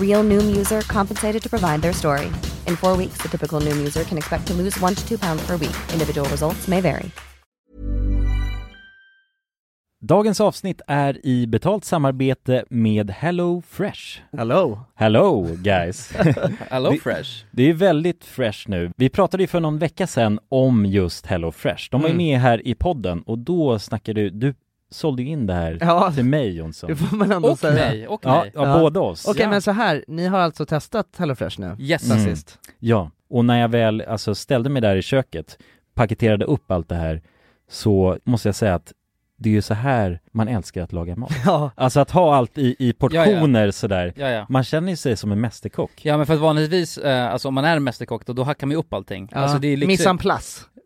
Real Noom user compensated to provide their story. In four weeks, the typical Noom user can expect to lose one to two pounds per week. Individual results may vary. Dagens avsnitt är i betalt samarbete med Hello Fresh. Hello! Hello guys! Hello Det- Fresh! Det är väldigt fresh nu. Vi pratade ju för någon vecka sedan om just Hello Fresh. De var ju Mm. med här i podden och då snackade du, du sålde in det här Ja, till mig Jonsson. det får man ändå Och säga. mig, och Ja, mig. ja, Ja. båda oss. Okej Ja. men så här, ni har alltså testat HelloFresh nu? Yes. Mm. sist? Ja, och när jag väl alltså ställde mig där i köket, paketerade upp allt det här, så måste jag säga att det är ju så här man älskar att laga mat. Ja, Alltså att ha allt i, i portioner sådär. Ja, ja. Man känner ju sig som en mästerkock. Ja men för att vanligtvis, eh, alltså om man är mästerkock då, då hackar man ju upp allting. ja. Alltså det är liksom, mise en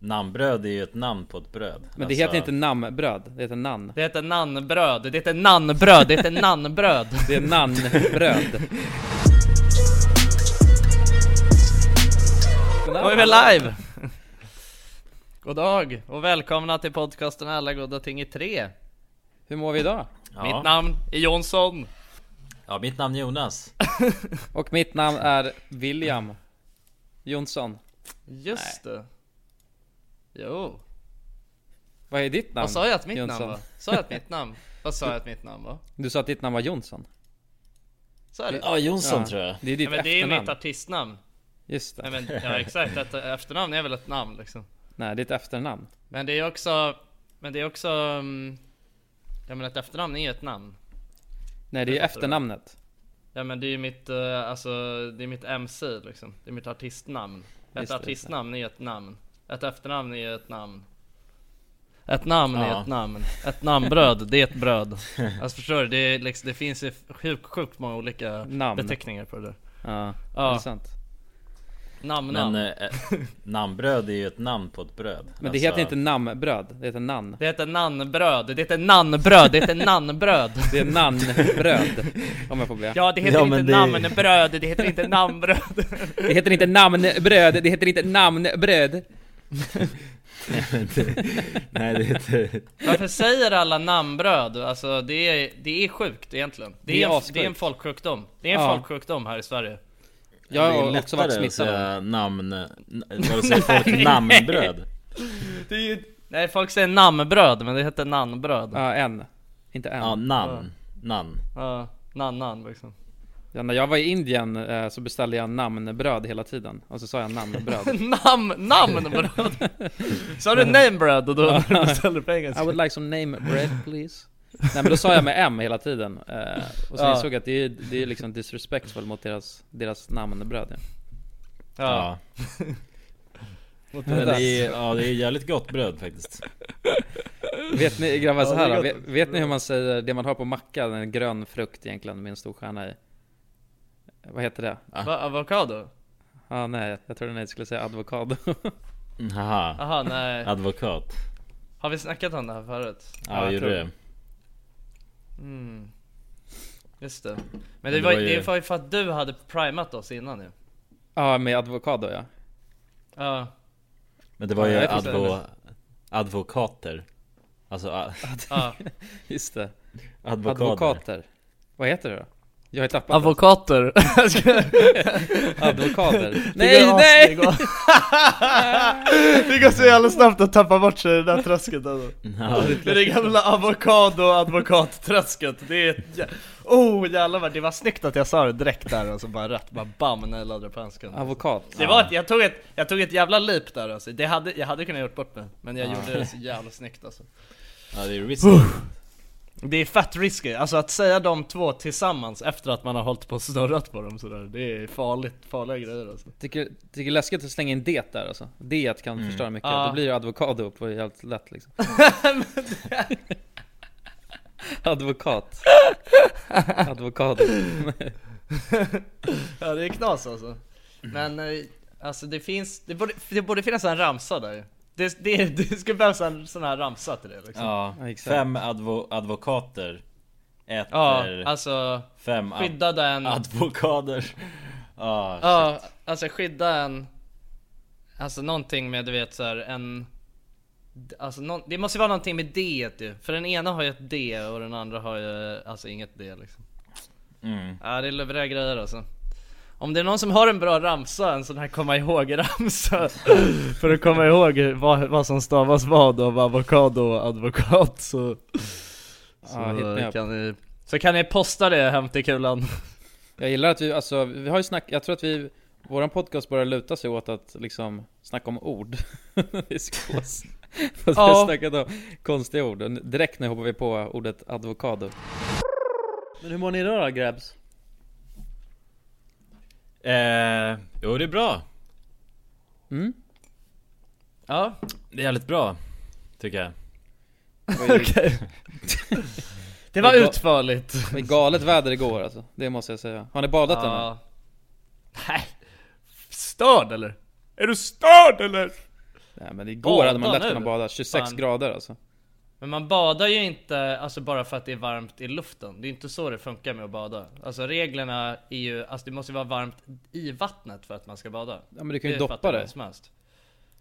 Namnbröd är ju ett namn på ett bröd. Men det heter inte namnbröd, det heter nann. Det heter nannbröd, det heter nannbröd, det heter nannbröd. Det är nannbröd. Då är vi live! God dag och välkomna till podcasten Alla goda ting i tre. Hur mår vi idag? Mitt namn är Jonsson. Ja, mitt namn är Jonas. Och mitt namn är William Jonsson. Just det. Jo. Vad är ditt namn? Vad sa jag att mitt Jonsson? namn var? Sa jag att mitt namn? Vad sa jag att mitt namn var? Du sa att ditt namn var Jonsson. Sa jag det? Ja, Jonsson Ja. tror jag. Det är ditt Ja, men det är efternamn. mitt artistnamn. Just det. Nej, men, ja exakt, ett efternamn är väl ett namn liksom. Nej, ditt efternamn. Men det är också, men det är också, mm, ja men ett efternamn är ju ett namn. Nej, det är ju Det efternamnet. Ja men det är ju mitt, eh, alltså det är mitt MC liksom. Det är mitt artistnamn. Ett Just det, artistnamn är ju ett namn. Ett efternamn är ett namn. Ett namn är Ja. ett namn. Ett namnbröd, det är ett bröd. Alltså förstår du? Det, är liksom, det finns ju sjukt, sjukt många olika Namn. beteckningar på det där. Ja, Ja. det är sant. Namn, Men namn. eh, namnbröd är ju ett namn på ett bröd. Men det heter inte namnbröd, det heter nann. Det heter nannbröd, det heter nannbröd, det heter nannbröd. Det är nannbröd. Om jag får be. Ja det heter Ja, inte det- namnbröd, det heter inte namnbröd. Det heter inte namnbröd, det heter inte namnbröd. Nej, det heter... Varför säger alla namnbröd? Alltså det är, det är sjukt egentligen. Det Det är en, det är en folksjukdom. Det är en Ja. folksjukdom här i Sverige. Jag det är har också varit att smittad säga namn... Vad säger folk? Namnbröd? Det är ju... Nej folk säger namnbröd men det heter nannbröd. Ja, Ja, en. Inte en. Ja, namn. Namn. nannan liksom. Ja, när jag var i Indien eh, så beställde jag namnbröd hela tiden. Och så sa jag namnbröd. Nam, namnbröd! Sa du namebröd och då när du beställde på I engelska? would like some name bread please. Nej men då sa jag med M hela tiden. Eh, och så Ja. insåg jag att det är, det är liksom disrespectful mot deras, deras namnbröd. Ja. Ja. Men det är, ja, det är jävligt gott bröd faktiskt. Vet ni grabbar så här vet, vet ni hur man säger det man har på macka, en grön frukt egentligen med en stor stjärna i? Vad heter det? Va, avokado? Ja nej, jag trodde ni skulle säga avokado. Haha. Jaha nej. Advokat. Har vi snackat om det här förut? Ja, jag jag gjorde tror det. Mm. Just det. Men det, det var, var ju- det var ju för att du hade primat oss innan ju. Ja med avokado ja. Ja. Men det var Ja, ju jag advo, advokater. Alltså a- Ja. Just det. advokater. Advokater. Vad heter det då? Jag har tappat Avokater Advokater. Nej nej! det går så jävla snabbt att tappa bort sig i det där träsket alltså. Det är det gamla avokado advokatträsket, det är ett jä- Oh jävlar vad det var snyggt att jag sa det direkt där och så bara rätt, bara bam när jag laddade på en sekund Avokat Det var ett, jag tog ett, jag tog ett jävla leap där alltså. det hade, jag hade kunnat gjort bort mig, men jag gjorde det så jävla snyggt alltså. Ja det är risky Det är fett risky, alltså att säga de två tillsammans efter att man har hållit på och snurrat på dem sådär Det är farligt, farliga grejer alltså. Tycker, tycker det är läskigt att slänga in det där alltså. Det kan förstöra mycket, Ja. då blir ju avokado på jävligt lätt liksom. Advokat. Advokado. Ja det är knas alltså. Men eh, alltså det finns, det borde, det borde finnas en ramsa där det, det, det ska behövas en sån här ramsa till det liksom. Ja, exakt. fem advo advokater Äter Ja, alltså fem ad skydda den. advokater. Ja, Ja, alltså skydda en Alltså någonting med du vet så här en Alltså någon, det måste vara någonting med D ju För den ena har ju ett D och den andra har ju alltså inget D liksom. Mm. Ja det är lövriga grejer alltså Om det är någon som har en bra ramsa, en sån här komma ihåg ramsa För att komma ihåg vad, vad som stavas vad av avokado och advokat så Så, Ja, kan ni, så kan ni posta det hem till kulan. Jag gillar att vi, alltså, vi har ju snack, jag tror att vi Våran podcast börjar luta sig åt att liksom snacka om ord. I skås Fast vi har Ja. snackat om konstiga ord, direkt nu hoppar vi på ordet advokado. Men hur mår ni idag då grabs? Eh, Jo det är bra Mm? Ja, Det är jävligt bra Tycker jag okej Det var Det var- utförligt Det var galet väder igår alltså, det måste jag säga Har ni badat ännu? Ja. Nej, störd eller? Är du störd eller? Nej men igår Bada hade man lätt nu. kunnat bada, 26 Fan. grader alltså Men man badar ju inte alltså bara för att det är varmt i luften. Det är inte så det funkar med att bada. Alltså reglerna är ju, alltså det måste vara varmt i vattnet för att man ska bada. Ja men du kan ju Det doppa det som helst.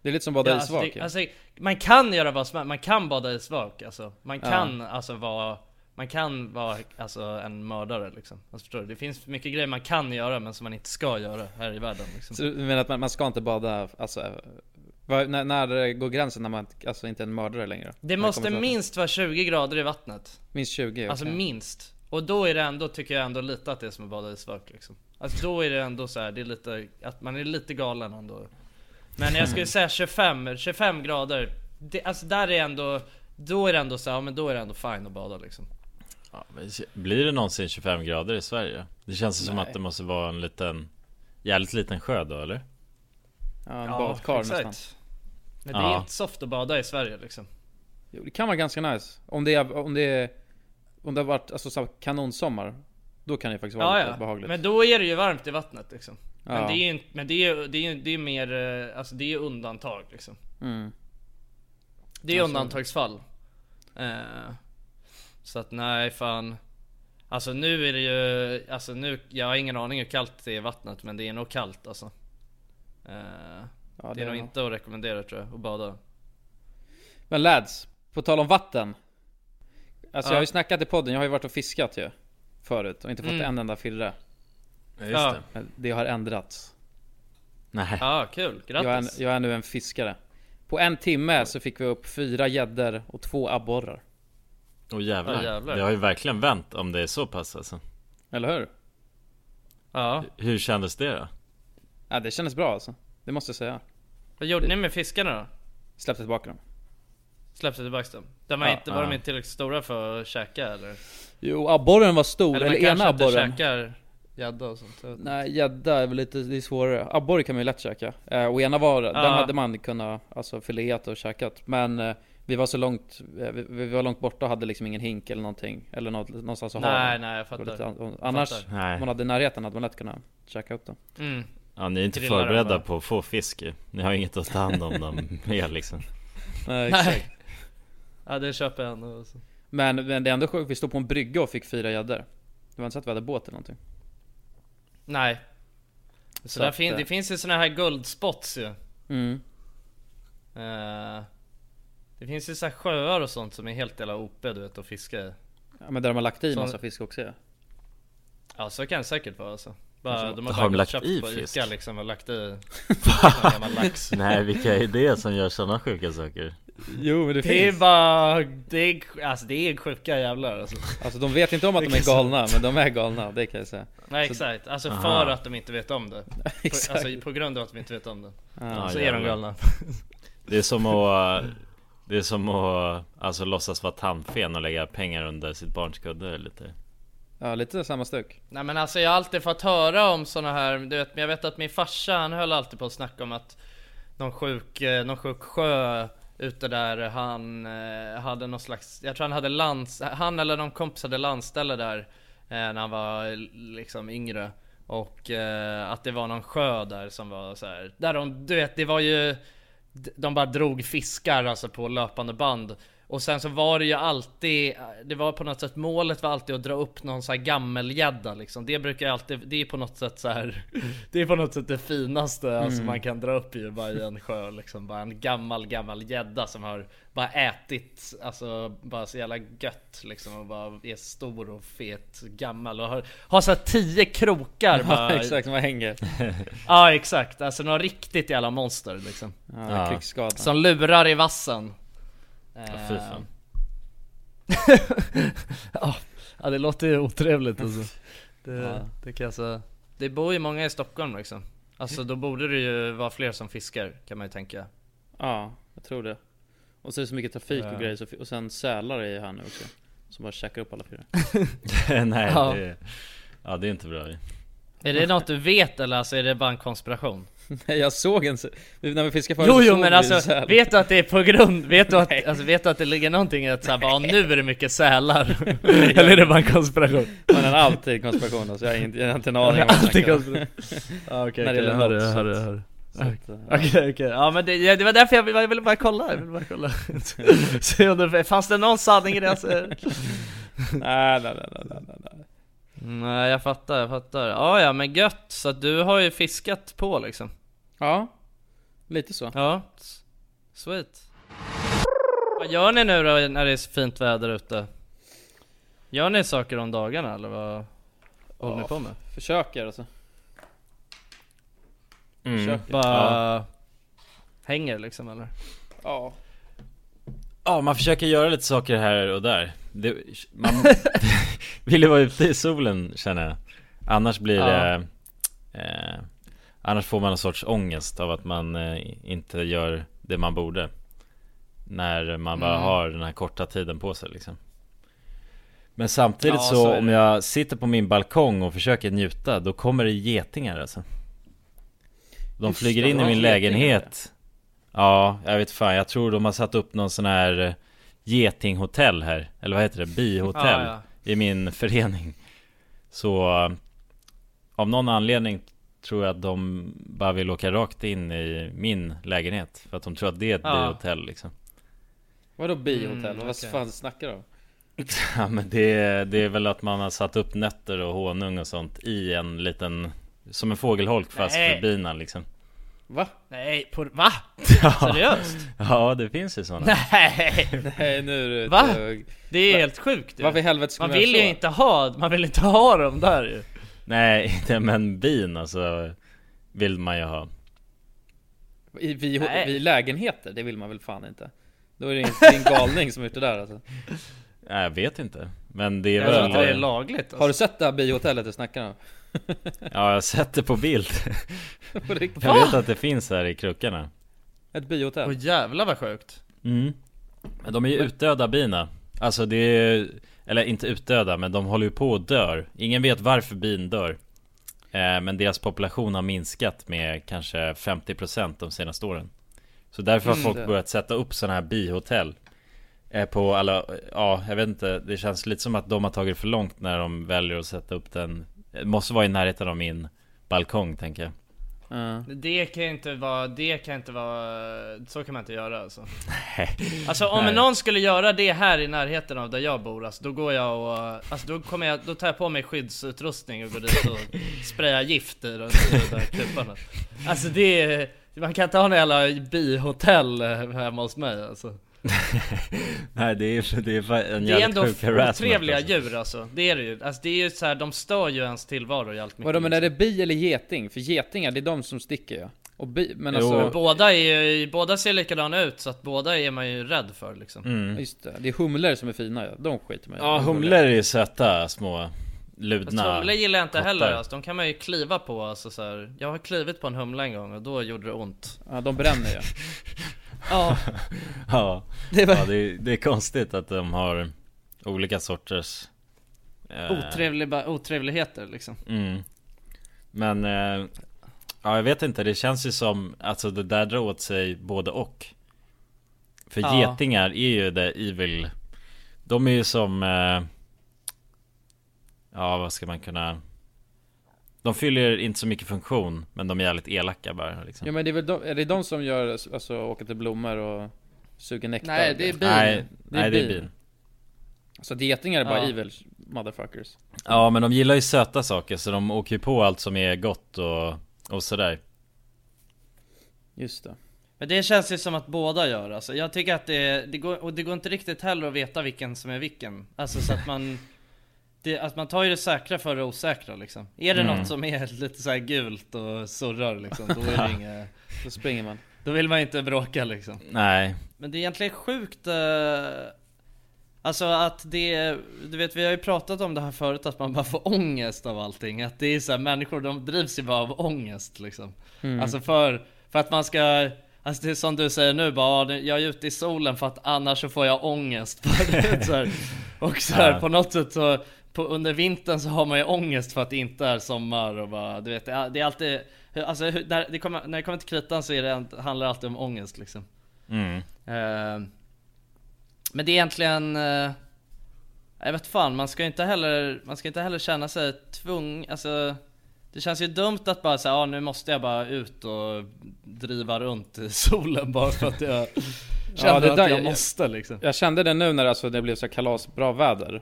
Det är lite som att bada Ja, i alltså, det, ja. alltså, man kan göra vad som helst, man kan bada i svak alltså. Man Ja. kan alltså vara man kan vara alltså, en mördare liksom. Alltså, förstår du? Det finns mycket grejer man kan göra men som man inte ska göra här i världen liksom. Så du menar att man, man ska inte bada, alltså vad, när, när går gränsen när man alltså inte är en mördare längre? Det måste minst vara 20 grader i vattnet. Minst 20? Alltså minst. Och då är det ändå, tycker jag ändå lite att det är som att bada i svak liksom. Alltså då är det ändå så här, det är lite, att man är lite galen ändå. Men jag skulle säga 25, 25 grader. Det, alltså där är ändå, då är det ändå så här, ja, men då är det ändå fine att bada liksom. ja, men Blir det någonsin 25 grader i Sverige? Det känns som Nej. att det måste vara en liten Jävligt liten sjö då eller? Ja, en badkar exakt. nästan Men det är Ja. inte soft att bada i Sverige liksom. Jo, det kan vara ganska nice Om det är, om det är Om det har varit alltså, så kanonsommar Då kan det faktiskt vara Ja, lite ja. behagligt Men då är det ju varmt i vattnet liksom. Men Ja. det är ju inte, men det är det är det är mer, eh, alltså det är ju undantag liksom. mm. Det är Alltså- undantagsfall. Eh, så att nej fan. Alltså nu är det ju, alltså nu, jag har ingen aning hur kallt det är i vattnet men det är nog kallt alltså. Eh, ja, det är nog inte att rekommendera tror jag, att bada. Men lads, på tal om vatten Alltså Ja. jag har ju snackat i podden, jag har ju varit och fiskat ju Förut och inte fått Mm. en enda firre Ja, just Ja. det Det har ändrats Nej Ja, kul. jag är, Grattis. jag är nu en fiskare På en timme så fick vi upp fyra gäddor och två abborrar Åh jävlar. Ja, jävlar. Det har ju verkligen vänt om det är så pass alltså Eller hur? Ja. Hur kändes det då? Ja det kändes bra alltså Det måste jag säga Vad gjorde ni med fiskarna då? Släppte tillbaka dem Släppte tillbaka dem? De var, Ja, inte, var de ja. inte tillräckligt stora för att käka eller? Jo abborren var stor, Eller eller, ena abborren käkar gädda och sånt. Nej gädda är väl lite, det är svårare Abborre kan man ju lätt käka eh, Och ena var, den Ja. hade man kunnat alltså fileat och käkat Men eh, vi var så långt, eh, vi, vi var långt borta och hade liksom ingen hink eller någonting Eller något, någonstans att ha Nej den. nej jag fattar. lite Annars, Fattar. Om man hade närheten hade man lätt kunnat käka upp dem Mm. Ja ni är inte förberedda på att få fisk. Ni har inget att ta hand om dem med liksom Nej Nej. Ja det köper jag ändå. Alltså. Men, men det är ändå sjukt, vi stod på en brygga och fick fyra gäddor Det var inte så att vi hade båt eller någonting Nej. Så, Så där att, fin- eh, det finns ju såna här guldspots ju. mm. Eh, det finns ju så här sjöar och sånt som är helt jävla OP du vet att fiska i. Ja men där de har lagt i Så- massa fisk också ja. Ja så kan det säkert vara alltså. Bara, de har Har bara de lagt köpt i på fisk? Ica liksom och lagt i lax. Nej vilka är det som gör sådana sjuka saker? Jo men det, Det är finns bara, det är, alltså det är sjuka jävlar alltså. Alltså de vet inte om att de är galna, men de är galna, det kan jag säga Nej Så- exakt, alltså Aha. för att de inte vet om det. Exakt. Alltså på grund av att de inte vet om det. Ja, så är de jävlar. galna. Det är som att Det är som att alltså låtsas vara tandfen och lägga pengar under sitt barns kudde lite Ja lite samma stuk. Nej men alltså jag har alltid fått höra om såna här, du vet, men jag vet att min farsa han höll alltid på att snacka om att någon sjuk, eh, någon sjuk sjö ute där han eh, hade någon slags, jag tror han hade lands, han eller någon kompis hade landställe där eh, när han var liksom yngre. Och att det var någon sjö där som var så här, där de, du vet det var ju de bara drog fiskar alltså på löpande band och sen så var det ju alltid Det var på något sätt målet var alltid att dra upp någon så här gammelgädda liksom. Det brukar ju alltid Det är på något sätt så här Det är på något sätt det finaste alltså man kan dra upp i bara i en sjö liksom Bara en gammal gammal gädda som har Bara ätit Alltså bara så jävla gött liksom och bara är stor och fet gammal och har, har så här tio krokar Ja bara. exakt, man hänger. Ja exakt, alltså några riktigt jävla monster liksom. Ja, Ja. Som lurar i vassen Ja, fy fan. ja, det låter ju otrevligt alltså. Det, Ja. det kan jag säga. Det bor ju många i Stockholm liksom. Alltså då borde det ju vara fler som fiskar kan man ju tänka. Ja, jag tror det Och så är det så mycket trafik Ja. och grejer, så, och sen sälar är ju här nu också Som bara käkar upp alla fyra Nej Ja. det Ja det är inte bra Är det något du vet eller alltså är det bara en konspiration? Nej jag såg en, när vi fiskade förut Jo jo men alltså, säl. vet du att det är på grund, vet du att, alltså, vet du att det ligger någonting i att såhär bara, nu är det mycket sälar? eller är det bara en konspiration? Man är alltid konspiration alltså, jag har inte, jag har inte en aning om vad jag Alltid konspiration. Ja okej, okej, gäller jag hör det, något, jag så hör det, att- jag hör det. så att, ja. Okej okej, ja men det, ja, det var därför jag jag ville bara kolla, jag ville bara kolla Se om det, fanns det någon sanning i det jag säger? Nej, nej, nej, nej, nej, nej, jag fattar, jag fattar. Ja ja men gött, så att du har ju fiskat på liksom. Ja, lite så Ja, sweet. Vad gör ni nu då när det är så fint väder ute? Gör ni saker om dagarna eller vad håller ni på med? Försöker alltså mm. Försöker. Bara hänger liksom eller? Ja Ja man försöker göra lite saker här och där det, Man vill ju vara ute i solen känner jag Annars blir det eh, Annars får man en sorts ångest av att man eh, inte gör det man borde. När man bara Mm. har den här korta tiden på sig liksom. Men samtidigt Ja, så, så om jag sitter på min balkong och försöker njuta Då kommer det getingar alltså. De Just flyger in i min lägenhet. Ja, jag vet fan, jag tror de har satt upp någon sån här eh, Getinghotell här. Eller vad heter det? Bihotell Ja, ja. I min förening. Så eh, Av någon anledning Tror att de bara vill åka rakt in i min lägenhet För att de tror att det är ett Ja. bihotell liksom Vadå bihotell? Mm, Vad okej. fan snackar du om? Ja men det, det är väl att man har satt upp nötter och honung och sånt i en liten Som en fågelholk fast Nej. för bina liksom Va? Nej, på, va? ja. Seriöst? ja det finns ju sådana Nej! Nej nu är du Va? ute och- Det är helt sjukt ju. Varför i helvete skulle Man göra vill ju så? inte ha, man vill inte ha dem där ju. Nej men bin alltså Vill man ju ha I, vid, vid lägenheter, det vill man väl fan inte? Då är det en, det är en galning som är ute där alltså. Nej jag vet inte Men det är Jag väl det är lagligt alltså. Har du sett det här bihotellet du snackar om? Ja jag har sett det på bild? Jag vet att det finns här i krokarna Ett bihotell? Åh jävlar vad sjukt. mm. Men de är ju utdöda bina Alltså det är Eller inte utdöda men de håller ju på och dör. Ingen vet varför bin dör. Eh, Men deras population har minskat med kanske 50% de senaste åren. Så därför har Mm, folk börjat sätta upp sådana här bihotell. Eh, På alla, ja jag vet inte Det känns lite som att de har tagit för långt när de väljer att sätta upp den. Det måste vara i närheten av min balkong tänker jag Ja. Det kan ju inte vara, det kan inte vara, så kan man inte göra alltså. Nej. Alltså om Nej. någon skulle göra det här i närheten av där jag bor, alltså, då går jag och, alltså då kommer jag, då tar jag på mig skyddsutrustning och går dit och sprayar gift i de där kuparna. Alltså det man kan inte ha någon jävla bihotell eh, hemma hos mig alltså. Nej det är, det är en Det är jävligt ändå sjuk harassment otrevliga alltså. djur alltså, det är det ju. Alltså det är ju så här, de stör ju ens tillvaro i allt mycket. Vadå men är det bi eller geting? För getingar, det är de som sticker ja. Och bi, men Jo. alltså... Båda är ju, båda ser likadana ut så att båda är man ju rädd för liksom. Mm. Just det, det är humlor som är fina ja. De skiter man. Ja humlor är ju söta små Fast ludna humlor gillar jag inte kottar. heller alltså, de kan man ju kliva på alltså så här. Jag har klivit på en humla en gång och då gjorde det ont. Ja, de bränner ja. Ja, Ja, Det var... ja det, är, det är konstigt att de har olika sorters eh, otrevliga, otrevligheter liksom. mm. Men eh, Ja jag vet inte, det känns ju som Alltså det där drar åt sig både och För Ja. getingar är ju det evil De är ju som eh, Ja vad ska man kunna De fyller inte så mycket funktion Men de är jävligt elaka bara liksom. Ja men det är väl de, är det de som gör, alltså åker till blommor och suger nektar? Nej, det är bin. Nej, Det är nej det är bin. bin Så getingar är bara Ja. evil motherfuckers. Ja men de gillar ju söta saker så de åker ju på allt som är gott och, och sådär Just det. Men det känns ju som att båda gör alltså. Jag tycker att det, det går, och det går inte riktigt heller att veta vilken som är vilken. Alltså så att man det, att man tar ju det säkra för det osäkra liksom. Är det Mm. något som är lite så gult och surrar liksom, då är det inget, Då springer man. Då vill man inte bråka liksom. Nej Men det är egentligen sjukt eh, Alltså att det, du vet vi har ju pratat om det här förut att man bara får ångest av allting Att det är så här, människor de drivs ju bara av ångest liksom Alltså för, för att man ska Alltså det är som du säger nu bara, "Ja, det- jag är ute i solen för att annars så får jag ångest så här. Och så här, Ja. på något sätt så på, Under vintern så har man ju ångest för att det inte är sommar och bara, du vet det är, det är alltid Alltså när det kommer, när det kommer till kritan så är det, handlar det alltid om ångest liksom mm. Eh, Men det är egentligen eh, Jag vet fan, man ska inte heller Man ska inte heller känna sig tvungen Alltså Det känns ju dumt att bara säga ah, nu måste jag bara ut och driva runt i solen bara för att jag känner det att där- jag måste liksom Jag kände det nu när alltså det blev så kalas bra väder.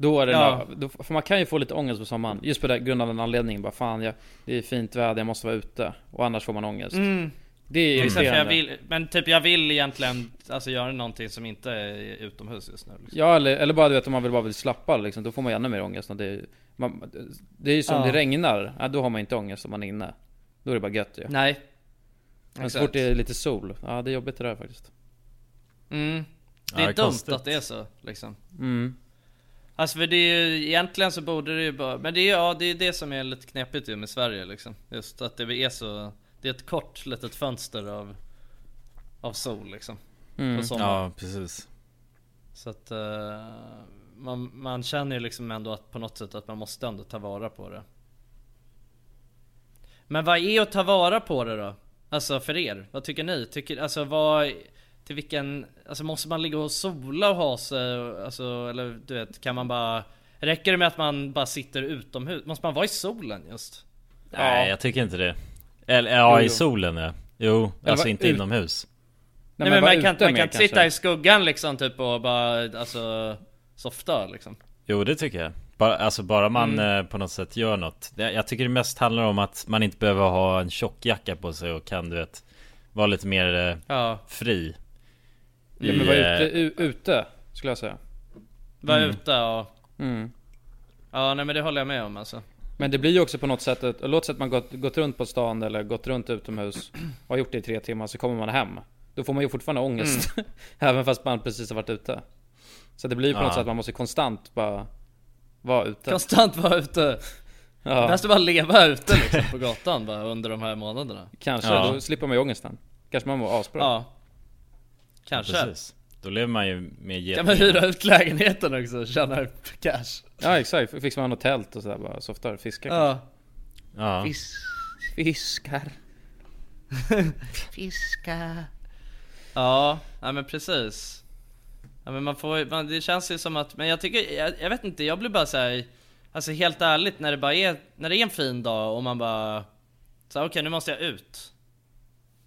Då är det Ja. då, för man kan ju få lite ångest på sommaren. Just på det grund av den anledningen. Bara fan, jag, det är fint väder, jag måste vara ute. Och annars får man ångest. mm. Det är irriterande. vill, Men typ jag vill egentligen Alltså göra någonting som inte är utomhus just nu liksom. Ja eller, eller bara du vet om man vill bara vill slappa liksom, då får man ännu mer ångest. Det, är- man, det är ju som Ja. det regnar, ja, då har man inte ångest om man är inne. Då är det bara gött ju. Nej Men så fort det är lite sol, ja det är jobbigt det där faktiskt. mm. Det Ja, är det är dumt konstigt. att det är så liksom Mm. Alltså för det är ju, egentligen så borde det ju bara, men det är ja det är det som är lite knepigt ju med Sverige liksom Just att det är så, det är ett kort litet fönster av Av sol liksom Mm. På sommaren Ja precis Så att eh, man, man känner ju liksom ändå att på något sätt att man måste ändå ta vara på det Men vad är att ta vara på det då? Alltså för er, vad tycker ni? Tycker, alltså vad Till vilken, alltså måste man ligga och sola och ha sig? Alltså eller du vet, kan man bara Räcker det med att man bara sitter utomhus? Måste man vara i solen just? Nej jag tycker inte det. Eller ja Jo, i solen ja. Jo, alltså inte ut- inomhus. Nej, men bara man kan, man kan inte sitta i skuggan liksom typ och bara alltså Softa liksom. Jo det tycker jag. Bara, Alltså bara man Mm. eh, på något sätt gör något. Jag, jag tycker det mest handlar om att man inte behöver ha en tjock jacka på sig och kan du vet Vara lite mer eh, Ja, fri Ja, men I, vara eh, ute, u, ute, skulle jag säga. vara Mm. ute och Mm. Ja nej men det håller jag med om alltså Men det blir ju också på något sätt, att, låt säga att man gått, gått runt på stan eller gått runt utomhus och har gjort det i tre timmar, så kommer man hem. Då får man ju fortfarande ångest. Även fast man precis har varit ute. Så det blir ju på Ja. något sätt att man måste konstant bara vara ute. Konstant vara ute ja, Bäst att bara leva ute liksom på gatan bara under de här månaderna kanske. Ja. Då slipper man ju ångesten. Kanske man mår asbra. Ja Kanske. Precis. Då lever man ju med Kan man getingar hyra ut lägenheten också och tjäna cash? Ja exakt, fixar man något tält och sådär bara softar, fiskar. Ja. Ja, Fiskar. Ja, ja men precis. Ja men man får man, det känns ju som att, men jag tycker, jag, jag vet inte, jag blir bara såhär Alltså helt ärligt när det bara är, när det är en fin dag och man bara så här, okej nu måste jag ut.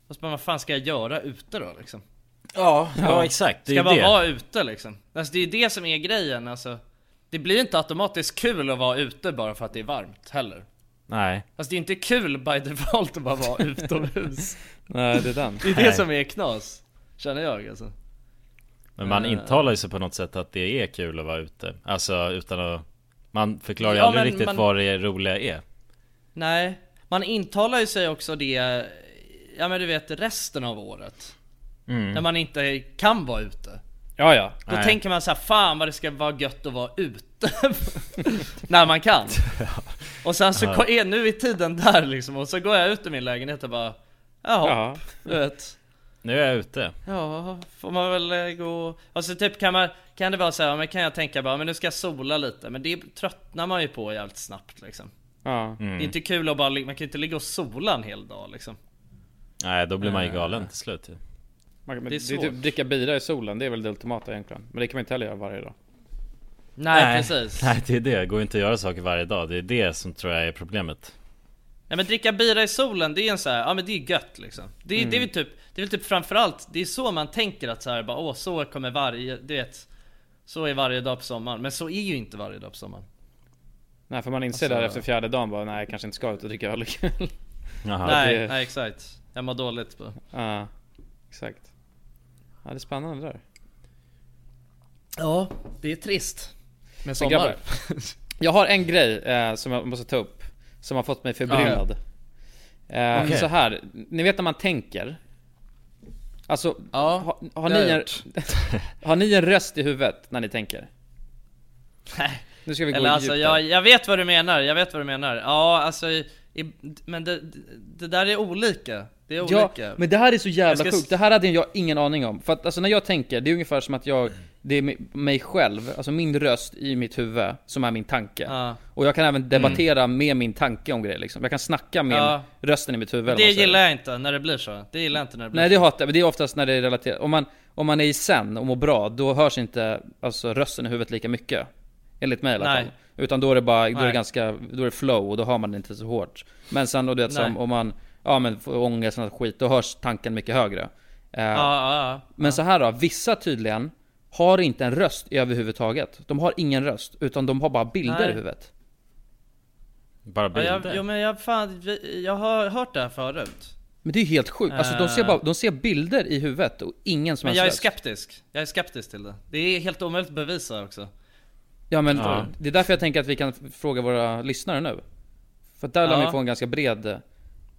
Fast men vad fan ska jag göra ute då liksom? Ja, ja exakt. Det Ska bara det. vara ute liksom? Alltså det är ju det som är grejen alltså. Det blir inte automatiskt kul att vara ute bara för att det är varmt heller. Nej. Alltså det är inte kul by default att bara vara utomhus. Nej det är den. Det är det Nej. som är knas Känner jag alltså. Men man Eh. intalar ju sig på något sätt att det är kul att vara ute. Alltså utan att Man förklarar ju Ja, aldrig riktigt man- vad det roliga är. Nej, man intalar ju sig också det, ja men du vet resten av året. Mm. När man inte kan vara ute. Ja, ja. Då Nej. tänker man så här, fan vad det ska vara gött att vara ute. när man kan. Och sen så är nu är tiden där liksom, och så går jag ut ur min lägenhet och bara, jaha, Ja. du vet. Nu är jag ute Ja, får man väl eh, gå... Alltså typ kan man, kan det vara så här, men kan jag tänka bara, men nu ska jag sola lite, men det tröttnar man ju på jävligt snabbt liksom. Ja. Det är inte kul att bara, man kan ju inte ligga och sola en hel dag liksom. Nej då blir man ju galen till slut Det det är är svårt. typ dricka bira i solen, det är väl det ultimata egentligen. Men det kan man inte heller göra varje dag. Nej, precis. Nej det är det, det går inte att göra saker varje dag Det är det som tror jag är problemet Nej men dricka bira i solen, det är en så här, ja men det är gött liksom. Det, är det är väl typ, det är väl typ framförallt, det är så man tänker att så här, bara åh så kommer varje, du vet. Så är varje dag på sommaren, men så är ju inte varje dag på sommaren. Nej för man inser Alltså- där efter fjärde dagen bara, nej jag kanske inte ska ut och dricka öl ikväll. Nej, det- nej exakt. Jag mår dåligt på. Ja, exakt. Ja det är spännande där. Ja, det är trist. Med Men sommar. grabbar, Jag har en grej eh, som jag måste ta upp. Som har fått mig förbryllad. Eh, Okej. Så här, ni vet när man tänker. Alltså, Ja, har, har, det ni en, har ni en röst i huvudet när ni tänker? Nej. Nu ska vi gå Eller alltså, jag, jag vet vad du menar, jag vet vad du menar. Ja, alltså, men det, det där är olika. Det är Ja, olika. men det här är så jävla sjukt. Det här hade jag ingen aning om. För att alltså när jag tänker, det är ungefär som att jag, det är mi- mig själv, alltså min röst i mitt huvud, som är min tanke. Ja. Och jag kan även debattera med min tanke om grejer liksom. Jag kan snacka med Ja. rösten i mitt huvud. Det gillar jag inte, när det blir så. Det gillar jag inte när det blir Nej så. det hatar jag, men det är oftast när det är relaterat. Om man, om man är i sen och mår bra, då hörs inte alltså, rösten i huvudet lika mycket. Enligt mig i alla Nej. fall. Utan då är det bara, då är det ganska, då är det flow och då hör man det inte så hårt. Men sen och du vet som om man, ja men får ångest och skit, då hörs tanken mycket högre. Eh, Ja, ja, ja. Men så här då, vissa tydligen har inte en röst överhuvudtaget. De har ingen röst, utan de har bara bilder Nej. i huvudet. Bara Ja, bilder jag, jo, men jag, fan, jag har hört det här förut. Men det är ju helt sjukt. Alltså de ser, Eh. bara, de ser bilder i huvudet och ingen som Men jag är skeptisk. Jag är skeptisk till det. Det är helt omöjligt att bevisa också. Ja men Ja. det är därför jag tänker att vi kan fråga våra lyssnare nu. För att där lär Ja. vi få en ganska bred...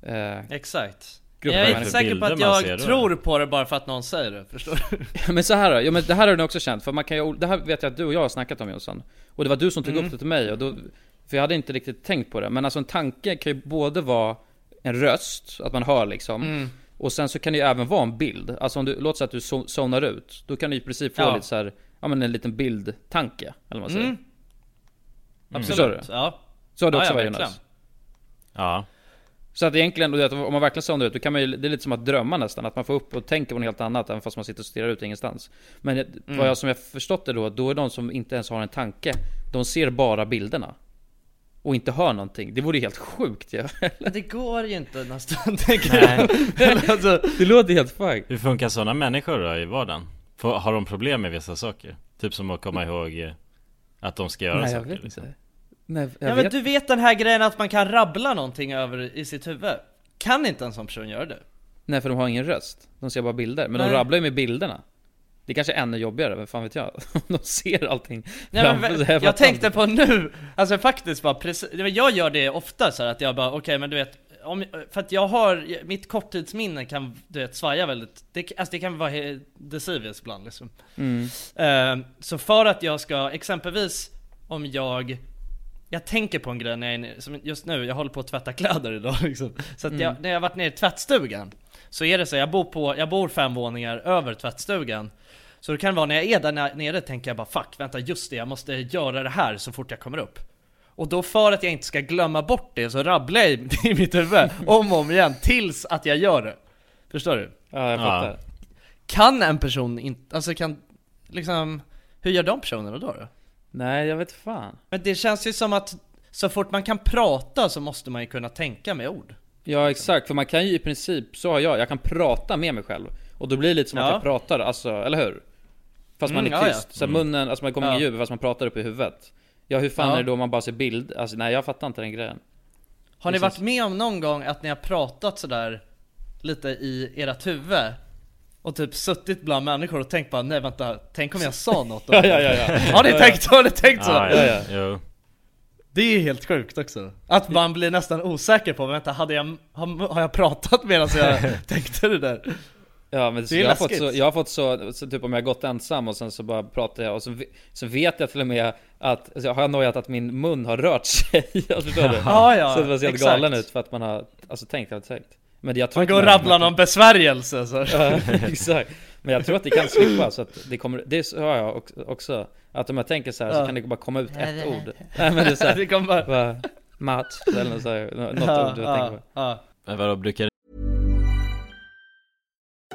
Eh, Exakt. Jag är inte säker på att jag då. tror på det bara för att någon säger det, förstår du? men så här ja, men det här har du också känt, för man kan ju, det här vet jag att du och jag har snackat om Jonsson. Och det var du som tog Mm. upp det till mig, och då, för jag hade inte riktigt tänkt på det. Men alltså en tanke kan ju både vara en röst, att man hör liksom. Mm. Och sen så kan det ju även vara en bild. Alltså om du, låt säga att du zo- zonar ut. Då kan du i princip få Ja. lite så här, ja men en liten bildtanke, eller vad man säger. Mm. Förstår du? Ja. Så har det Ja, också ja, varit verkligen. Jonas. Ja Så att egentligen, vet, om man verkligen zonar ut, då kan man ju, det är lite som att drömma nästan. Att man får upp och tänker på något helt annat, även fast man sitter och stirrar ut ingenstans. Men Mm. vad jag, som jag förstått det då, då är de som inte ens har en tanke, de ser bara bilderna. Och inte hör någonting. Det vore ju helt sjukt ju. Men det går ju inte nästan, tänker jag. Alltså, det låter helt fuck. Hur funkar sådana människor då i vardagen? Får, har de problem med vissa saker? Typ som att komma ihåg eh, att de ska göra Nej jag saker vet liksom. inte. Nej, jag ja men vet. du vet den här grejen att man kan rabbla någonting över i sitt huvud? Kan inte en sån person göra det? Nej för de har ingen röst. De ser bara bilder. Men Nej. de rabblar ju med bilderna. Det kanske är ännu jobbigare, vad fan vet jag? de ser allting Nej, men, jag tänkte på nu, alltså faktiskt bara precis, jag gör det ofta så här att jag bara okej men du vet om, för att jag har, mitt korttidsminne kan du vet svaja väldigt, det, alltså det kan vara decivious ibland liksom. Mm. Eh, Så för att jag ska, exempelvis om jag jag tänker på en grej när jag är som just nu, jag håller på att tvätta kläder idag liksom. Så att jag, när jag varit nere i tvättstugan Så är det så, jag bor på, jag bor fem våningar över tvättstugan. Så det kan vara när jag är där nere tänker jag bara fuck, vänta just det, jag måste göra det här så fort jag kommer upp Och då för att jag inte ska glömma bort det så rabblar jag i, i mitt huvud om och om igen tills att jag gör det Förstår du? Ja, jag Ja. fattar. Kan en person inte, alltså kan, liksom Hur gör de personerna då? då? Nej, jag vet fan. Men det känns ju som att så fort man kan prata så måste man ju kunna tänka med ord. Ja exakt, för man kan ju i princip, så har jag, jag kan prata med mig själv Och då blir det lite som att Ja. jag pratar, alltså, eller hur? Fast man Mm, är ja, ja. tyst, så munnen, alltså man kommer Ja. ingen ljud fast man pratar upp i huvudet Ja hur fan Ja. är det då om man bara ser bild? Alltså nej jag fattar inte den grejen Har ni varit med om någon gång att ni har pratat sådär lite i ert huvud? och typ suttit bland människor och tänkt bara nej vänta, tänk om jag sa något Ja, ja, ja, ja. Har ni tänkt, har ni tänkt så? Ja, Ja, ja. Det är helt sjukt också. Att man blir nästan osäker på, vänta hade jag, har, har jag pratat medan jag tänkte det där? Ja men Det är jag, har fått så, jag har fått så, så, typ om jag har gått ensam och sen så bara pratar jag och så, så vet jag till och med att, alltså, jag har nojat att min mun har rört sig, alltså, förstår du? Ja, ja, så det var så helt galen ut för att man har, alltså tänkt, jag har tänkt Men jag tror Man går och rabblar någon besvärjelse så. Ja, exakt. Men jag tror att det kan slippa så att det kommer, det så har jag också Att om jag tänker så här så Ja. kan det bara komma ut ett ord Nej men det är så här, Det kommer bara... bara Mats eller något, så här, nå- något Ja, ord jag ja, tänker på ja. Men vadå, brukar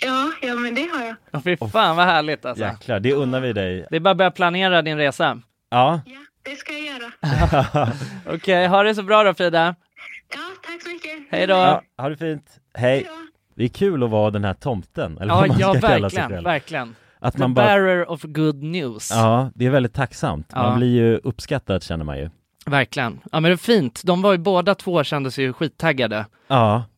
Ja, ja men det har jag. Ja, fy fan vad härligt alltså. Jäklar, det unnar vi dig. Det är bara att börja planera din resa. Ja. Det ska jag göra. Okej, ha det så bra då Frida. Ja, tack så mycket. Hej då. ja ha det fint. Hej. Det är kul att vara den här tomten, eller Ja, vad man ja ska kalla sig verkligen, själv. verkligen. Att The man bara... bearer of good news. Ja, det är väldigt tacksamt. Man Ja. blir ju uppskattad känner man ju. Verkligen. Ja men det är fint. De var ju båda två kände sig ju skittaggade Ja.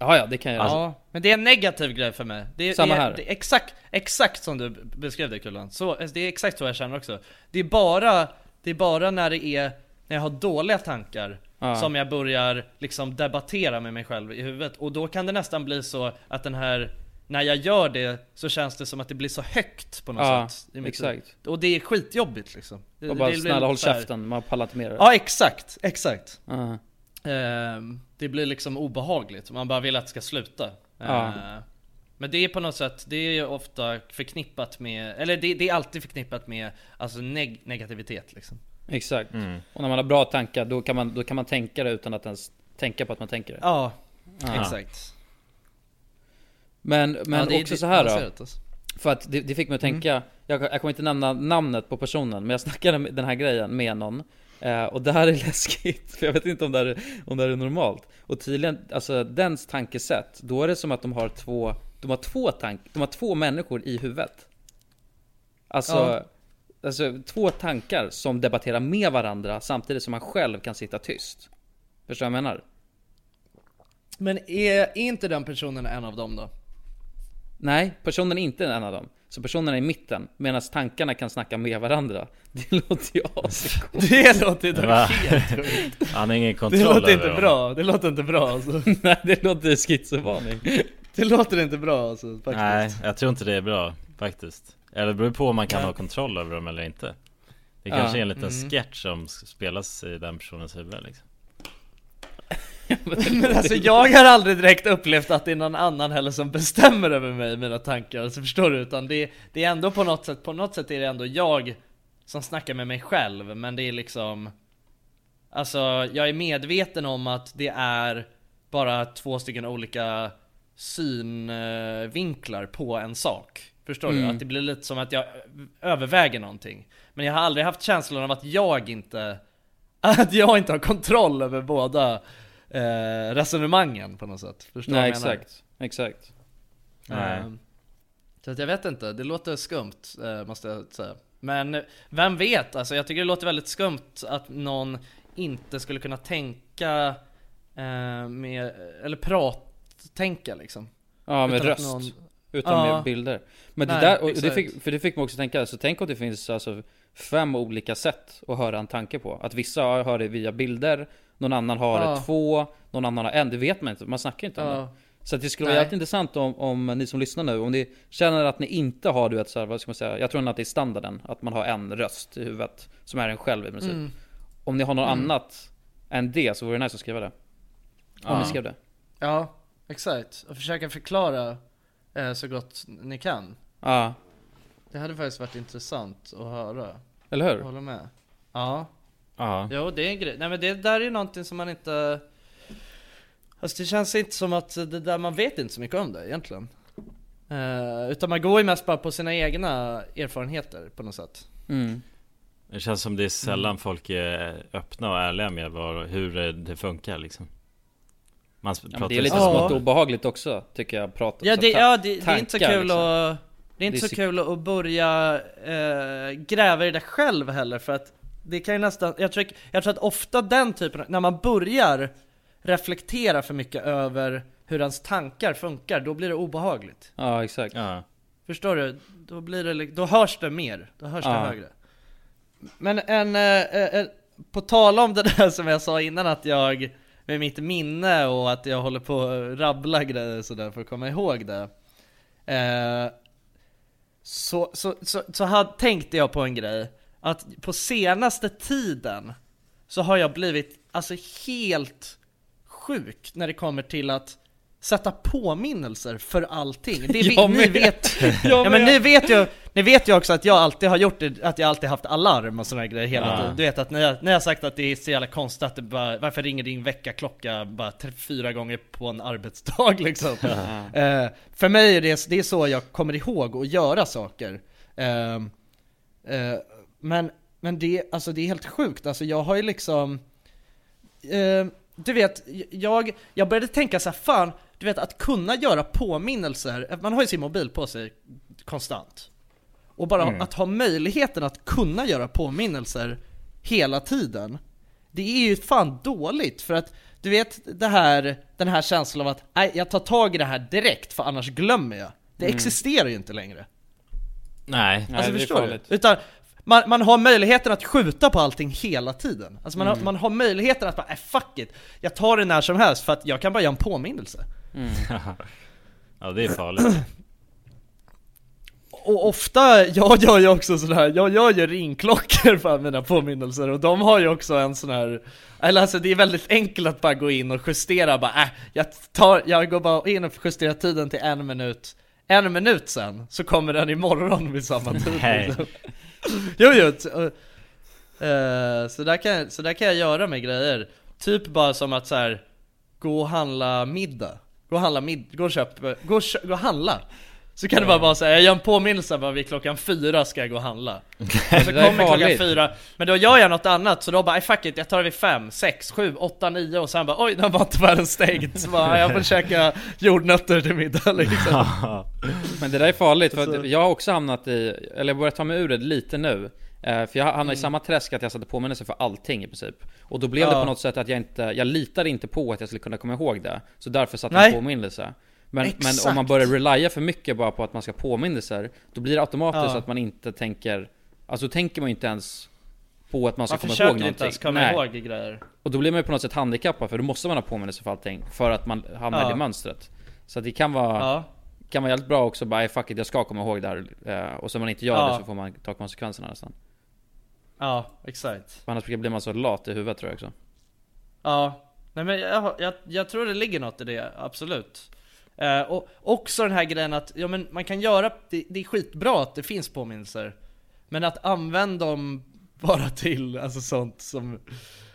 Ja, ja, det kan jag Alltså-. Ja, men det är en negativ grej för mig. Det är, Samma här. Det är exakt, exakt som du beskrev det Kullan. Så, det är exakt så jag känner också. Det är bara, det är bara när det är, när jag har dåliga tankar Ja. som jag börjar liksom debattera med mig själv i huvudet. Och då kan det nästan bli så att den här, när jag gör det så känns det som att det blir så högt på något Ja, sätt. exakt. Och det är skitjobbigt liksom. Det, Och bara det blir snälla håll käften, man pallar inte med det. Ja exakt, exakt. Ja. Ehm, det blir liksom obehagligt, man bara vill att det ska sluta. Ja. Ehm, men det är på något sätt, det är ju ofta förknippat med, eller det, det är alltid förknippat med alltså neg- negativitet liksom. Exakt. Och när man har bra tankar då kan, man, då kan man tänka det utan att ens tänka på att man tänker det. Ja, Ja. exakt. Men, men Ja, det också det- så här då. alltså. För att det, det fick mig att tänka, jag, jag kommer inte nämna namnet på personen, men jag snackade med den här grejen med någon. Eh, och det här är läskigt, för jag vet inte om det här, är- om det här är normalt. Och tydligen, alltså dens tankesätt, då är det som att de har två, de har två tank, de har två människor i huvudet. Alltså, Ja. alltså två tankar som debatterar med varandra samtidigt som man själv kan sitta tyst. Förstår du vad jag menar? Men är, är inte den personen en av dem då? Nej, personen är inte en av dem. Så personen är i mitten, medan tankarna kan snacka med varandra. Det låter ju ascoolt. Det låter inte Va? helt sjukt. Han har ingen Det kontroll låter över inte dem. bra, det låter inte bra alltså. Nej, det låter schizofrening. Det låter inte bra alltså faktiskt. Nej, jag tror inte det är bra faktiskt. Eller det beror på om man kan ha kontroll över dem eller inte. Det Ja. kanske är en liten Mm. sketch som spelas i den personens huvud liksom. Men alltså jag har aldrig direkt upplevt att det är någon annan heller som bestämmer över mig, mina tankar, alltså förstår du? Utan det, det är ändå på något sätt, på något sätt är det ändå jag som snackar med mig själv, men det är liksom Alltså jag är medveten om att det är bara två stycken olika synvinklar på en sak Förstår du? Mm. Att det blir lite som att jag överväger någonting Men jag har aldrig haft känslan av att jag inte Att jag inte har kontroll över båda eh, resonemangen på något sätt Förstår du Nej, vad jag menar? exakt. Exakt. Nej. Ehm, Så att jag vet inte, det låter skumt eh, måste jag säga Men vem vet, alltså jag tycker det låter väldigt skumt att någon inte skulle kunna tänka eh, med, eller prat-tänka liksom Ja, med Utan röst. någon- Utan Ja. med bilder. Men det Nej, där, och det fick, för det fick mig också tänka, så tänk om det finns alltså fem olika sätt att höra en tanke på. Att vissa hör det via bilder, någon annan har Ja. två, någon annan har en. Det vet man inte, man snackar inte om Ja. det. Så det skulle vara Nej. jävligt intressant om, om ni som lyssnar nu, om ni känner att ni inte har, du vet så här, vad ska man säga, jag tror att det är standarden, att man har en röst i huvudet, som är en själv i princip. Mm. Om ni har något Mm. annat än det så vore det nice att skriva det. Om Ja. ni skrev det. Ja, exakt. Och försöka förklara eh, så gott ni kan Ja, Det hade faktiskt varit intressant att höra eller Jag hur? håller med Ja Ja. Jo det är en grej, nej men det där är ju någonting som man inte Alltså det känns inte som att det där, man vet inte så mycket om det egentligen Eh, Utan man går ju mest bara på sina egna erfarenheter på något sätt Mm. Det känns som det är sällan folk är öppna och ärliga med vad, hur det- funkar liksom. Man Ja, pratar det är lite så- Ja. smått obehagligt också, tycker jag. Prata, Ja så det, ta- ja, det, det är inte så tankar, kul liksom. att Det är inte Det är så kul att börja eh, gräva i det själv heller för att det kan ju nästan, jag tror, jag tror att ofta den typen, när man börjar reflektera för mycket över hur ens tankar funkar, då blir det obehagligt. Ja exakt. Ja. Förstår du? Då blir det, då hörs det mer, då hörs det Ja. högre. Men en, eh, eh, eh, på tal om det där som jag sa innan att jag med mitt minne och att jag håller på att rabbla grejer sådär för att komma ihåg det. Eh, så, så, så, så hade, tänkte jag på en grej, att på senaste tiden så har jag blivit alltså helt sjuk när det kommer till att sätta påminnelser för allting. Det, Jag ni vet, ja, men ni vet ju, ni vet ju också att jag alltid har gjort det, att jag alltid haft alarm och sådana grejer hela Ja. tiden. Du vet att när jag, när jag sagt att det är så jävla konstigt att det bara, varför ringer din väckarklocka bara tre, fyra gånger på en arbetsdag liksom? Eh, för mig är det, det är så jag kommer ihåg att göra saker. Ehm, eh, men, men det, alltså det är helt sjukt, alltså jag har ju liksom eh, Du vet, jag, jag började tänka så här, fan, du vet att kunna göra påminnelser, man har ju sin mobil på sig konstant Och bara Mm. att ha möjligheten att kunna göra påminnelser hela tiden Det är ju fan dåligt för att du vet det här, den här känslan av att nej, jag tar tag i det här direkt för annars glömmer jag Det Mm. existerar ju inte längre Nej. Alltså förstår du? Utan man, man har möjligheten att skjuta på allting hela tiden. Alltså man, har, man har möjligheten att bara, äh, fuck it. Jag tar det när som helst för att jag kan bara göra en påminnelse. Ja, det är farligt. Och ofta, jag gör ju också sådär, jag gör ju ringklockor för mina påminnelser och de har ju också en sån här Eller alltså det är väldigt enkelt att bara gå in och justera bara, äh, jag tar, jag går bara in och justerar tiden till en minut. En minut sen, så kommer den imorgon vid samma tid. Nej. Jo jo, Uh, så, där kan, jag- så där kan jag göra med grejer. Typ bara som att så här gå och handla middag. Gå och handla middag, gå och köp, gå och, kö- gå och handla. Så kan det bara vara så här, jag gör en påminnelse bara vid klockan fyra ska jag gå och handla. Och så Det kommer klockan fyra, men då gör jag något annat så då bara "Aj, fuck it, jag tar det vid fem, sex, sju, åtta, nio. Och sen bara oj, den var inte världen stängd. Så bara, jag får käka jordnötter till middag liksom. Men det där är farligt för jag har också hamnat i, eller jag börjar ta mig ur det lite nu. Eh, För jag hamnade i samma träsk att jag satte påminnelser för allting i princip. Och då blev det Ja. på något sätt att jag inte, jag litade inte på att jag skulle kunna komma ihåg det. Så därför satte jag en påminnelse men, men om man börjar relya för mycket bara på att man ska påminnelser Då blir det automatiskt Ja. att man inte tänker Alltså då tänker man ju inte ens på att man ska Man komma ihåg försöker någonting inte ens komma Nej. ihåg grejer. Och då blir man ju på något sätt handikappad för då måste man ha påminnelse för allting För att man hamnar Ja. i mönstret. Så det kan vara Ja, kan vara jävligt bra också bara "Aj, fuck it, jag ska komma ihåg det här eh, Och så om man inte gör Ja. det så får man ta konsekvenserna nästan. Ja, exakt. Annars blir man så lat i huvudet tror jag också. Ja, nej men jag, jag, jag tror det ligger något i det, absolut eh, Och också den här grejen att, ja men man kan göra, det, det är skitbra att det finns påminnelser Men att använda dem bara till, alltså sånt som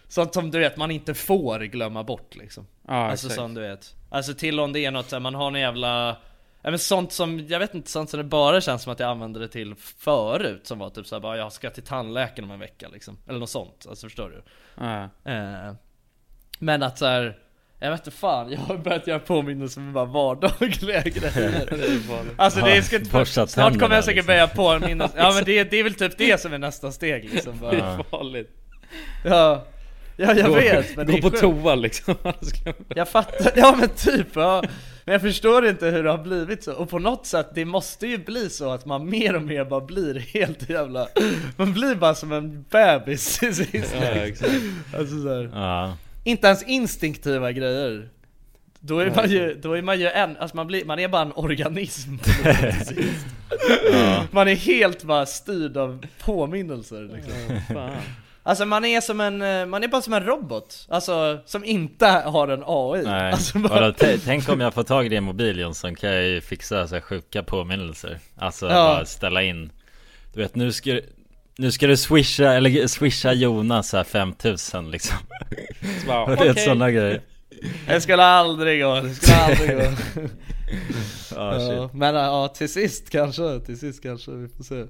Sånt som du vet, man inte får glömma bort liksom Ja Alltså exakt som du vet Alltså till om det är något så här, man har en jävla Ja men sånt som, jag vet inte, sånt som det bara känns som att jag använde det till förut Som var typ såhär bara, jag ska till tandläkaren om en vecka liksom Eller något sånt, alltså förstår du? ja. Eh, men att så här, jag vet inte fan, jag har börjat göra påminnelser med bara vardagliga grejer Alltså det är ska inte, Borsta snart kommer jag säkert liksom. börja påminnas, ja men det, det är väl typ det som är nästa steg liksom Det bara. är farligt Ja, ja jag Gå- vet men det Gå är på sjukt. toa liksom. Jag fattar, ja men typ ja. Men jag förstår inte hur det har blivit så, och på något sätt, det måste ju bli så att man mer och mer bara blir helt jävla Man blir bara som en bebis till sist Ja, exakt. Alltså så här. Ja. Inte ens instinktiva grejer. Då är man ju, då är man ju en, alltså man, blir, man är bara en organism. Sist. Man är helt bara styrd av påminnelser liksom. Alltså man är som en, eh, man är bara som en robot. Alltså som inte har en AI Nej, alltså, t- tänk om jag får tag i din mobil Jonsson kan jag ju fixa så här sjuka påminnelser. Alltså Ja. bara ställa in. Du vet nu ska nu ska du swisha, eller swisha Jonas så här 5000 liksom. Bara, Det är okej. sådana grejer. Det skulle aldrig gå, det skulle aldrig gå. Ja, ja, shit. Men ja, till sist kanske, till sist kanske, vi får se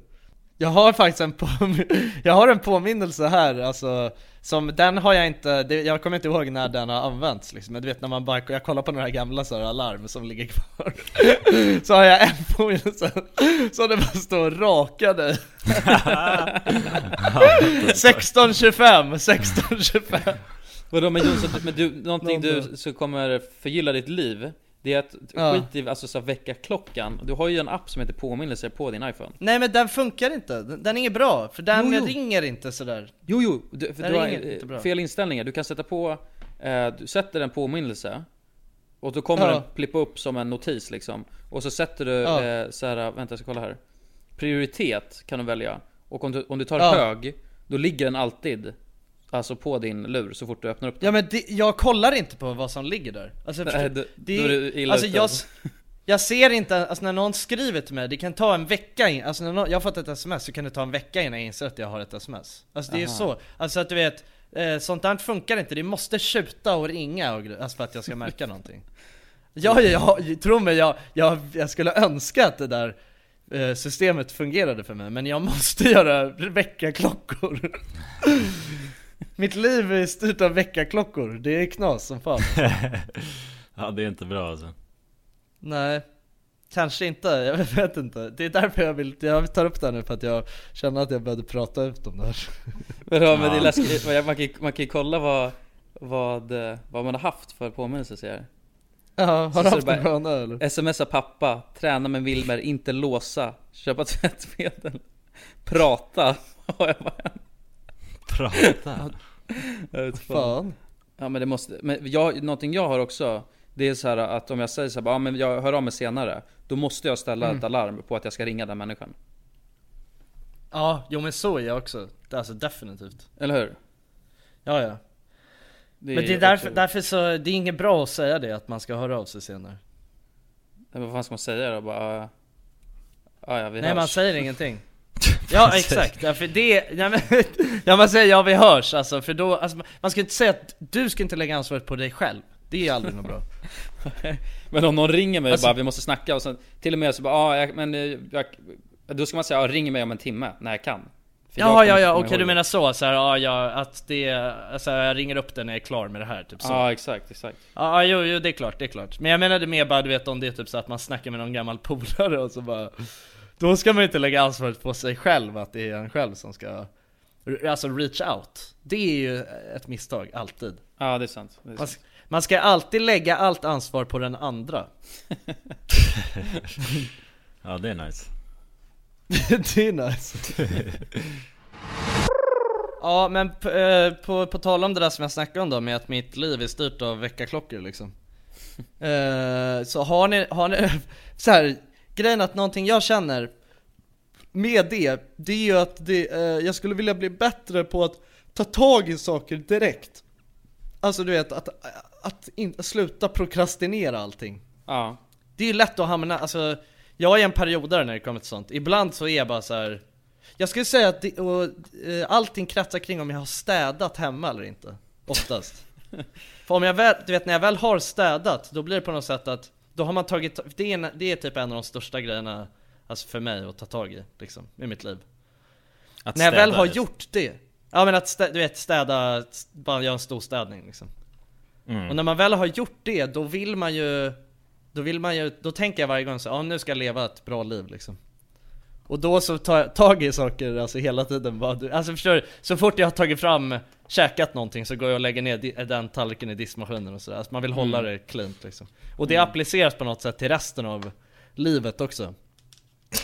Jag har faktiskt en, på, jag har en påminnelse här, alltså som, den har jag inte, det, jag kommer inte ihåg när den har använts liksom. Men du vet när man bara, jag kollar på några gamla så här alarm som ligger kvar. Så har jag en påminnelse, så det bara står raka dig 1625, 1625 Vadå men Jonsson, men du, någonting. du som kommer förgylla ditt liv Det är att, Ja. skit i alltså så här, väckarklockan Du har ju en app som heter påminnelser på din iPhone Nej men den funkar inte, den den är inget bra, för den Jo, jo. ringer inte sådär Jo jo, du, för Den du har inte eh, fel inställningar, du kan sätta på eh, Du sätter en påminnelse Och då kommer Ja. den plippa upp som en notis liksom Och så sätter du Ja. eh, så här, vänta jag ska kolla här Prioritet kan du välja Och om du, om du tar Ja. hög Då ligger den alltid Alltså på din lur så fort du öppnar upp den. Ja men det, jag kollar inte på vad som ligger där. Alltså, Nej, förstår- då- det, då är du illa alltså jag, jag ser inte, alltså när någon skriver till mig, det kan ta en vecka in, alltså när någon, jag har fått ett sms så kan det ta en vecka innan jag inser att jag har ett sms. Alltså det är Aha. så, alltså att du vet, eh, sånt där funkar inte, det måste tjuta och ringa och alltså för att jag ska märka någonting. Ja, ja, ja, tro mig, jag, jag, jag skulle önska att det där eh, systemet fungerade för mig, men jag måste göra väckarklockor Mitt liv är styrt av väckarklockor, det är knas som fan. Ja det är inte bra alltså. Nej, kanske inte, jag vet inte. Det är därför jag vill, jag tar upp det här nu för att jag känner att jag behövde prata ut om det här. Vadå, men det är läskigt, man kan, man kan ju kolla vad, vad, eh, vad man har haft för påminnelser ser jag. Ja, har Så du haft en sköna eller? Smsa pappa, träna med Wilmer, inte låsa, köpa tvättmedel, prata. Har jag bara en. Prata? Jag vet Fan. Ja men det måste, men jag, någonting jag har också Det är så här att om jag säger så här, bara, ja men jag hör av mig senare Då måste jag ställa Mm. ett alarm på att jag ska ringa den människan Ja, jo men så är jag också. Det är Alltså definitivt. Eller hur? Ja, ja. Det men det är därför, därför så, det är inget bra att säga det, att man ska höra av sig senare. Men vad fan ska man säga då? Bara, ja, ja vi Nej hörs. man säger ingenting. Ja exakt, därför det, ja, men, ja man säger ja vi hörs alltså, för då, alltså, man ska inte säga att du ska inte lägga ansvaret på dig själv. Det är aldrig något bra. Men om någon ringer mig och Alltså- bara vi måste snacka och sen till och med så bara ja jag, men eh, jag, Då ska man säga ja, ring mig om en timme när jag kan. För jag Ja kommer ja ja, okej ihåg du menar så, så här, ja, ja att det, alltså jag ringer upp den när jag är klar med det här, typ så. Ja exakt, exakt. Ja jo, jo det är klart, det är klart. Men jag menade mer bara du vet om det är typ så att man snackar med någon gammal polare och så bara Då ska man inte lägga ansvaret på sig själv, att det är en själv som ska Alltså reach out. Det är ju ett misstag, alltid. Ja det är sant, det är man, sant. man ska alltid lägga allt ansvar på den andra. Ja det är nice. Det är nice. Ja men p- eh, på, på tal om det där som jag snackade om då med att mitt liv är styrt av väckarklockor liksom. Eh, Så har ni, har ni, så här, grejen att någonting jag känner med det, det är ju att det, eh, jag skulle vilja bli bättre på att ta tag i saker direkt. Alltså du vet, att, att inte sluta prokrastinera allting. Ja. Det är ju lätt att hamna, alltså Jag är en periodare när det kommer till sånt, ibland så är jag bara så här. Jag skulle säga att det, och, eh, allting kretsar kring om jag har städat hemma eller inte Oftast. För om jag väl, du vet när jag väl har städat, då blir det på något sätt att Då har man tagit, det är, det är typ en av de största grejerna Alltså för mig att ta tag i, liksom, i mitt liv Att När jag väl städa, har just. gjort det Ja men att stä, du vet städa, bara göra en stor städning liksom Mm. och när man väl har gjort det, då vill man ju Då vill man ju, då tänker jag varje gång så ja nu ska jag leva ett bra liv liksom Och då så tar jag tag i saker, alltså hela tiden bara, du- Alltså förstår du? Så fort jag har tagit fram, käkat någonting så går jag och lägger ner den tallriken i diskmaskinen och sådär alltså man vill hålla Mm. det cleant liksom Och det Mm. appliceras på något sätt till resten av livet också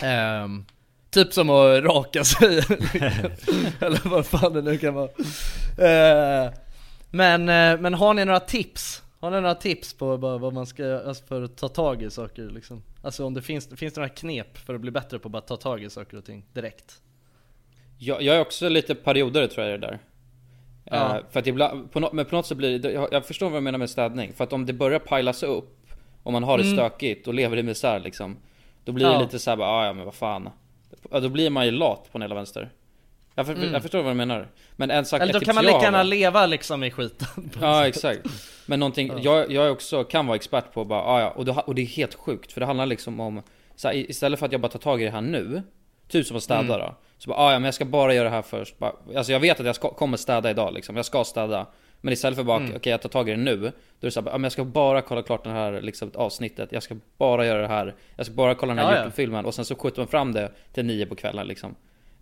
Ehm, Typ som att raka sig Eller vad fan det nu kan vara Eh, Men, eh, men har ni några tips? Har ni några tips på vad man ska alltså för att ta tag i saker liksom? Alltså om det finns, finns det några knep för att bli bättre på att bara ta tag i saker och ting direkt? Jag, jag är också lite periodare tror jag det där Ja. Eh, För att ibland, på no, men på något sätt blir det, jag, jag förstår vad jag menar med städning För att om det börjar pilas upp Om man har det Mm. stökigt och lever i misär liksom Då blir Ja. det lite såhär bara, "Ah, ja men vad fan ja, Då blir man ju lat på den hela vänster jag, för, Mm. jag förstår vad du menar Men en sak Eller då ett kan man lika gärna leva liksom i skiten Ja exakt Men någonting, Ja. jag, jag också kan vara expert på bara, ah, ja, och, det, och det är helt sjukt för det handlar liksom om så här, Istället för att jag bara tar tag i det här nu Typ som att städa Mm. då Så bara, ah, ja men jag ska bara göra det här först. Bara, alltså jag vet att jag ska, kommer städa idag liksom, jag ska städa. Men istället för bara, Mm. okej jag tar tag i det nu. Då är det så här, ah, men jag ska bara kolla klart det här liksom, avsnittet. Jag ska bara göra det här. Jag ska bara kolla den här ja. YouTube-filmen. Och sen så skjuter man fram det till nio på kvällen liksom.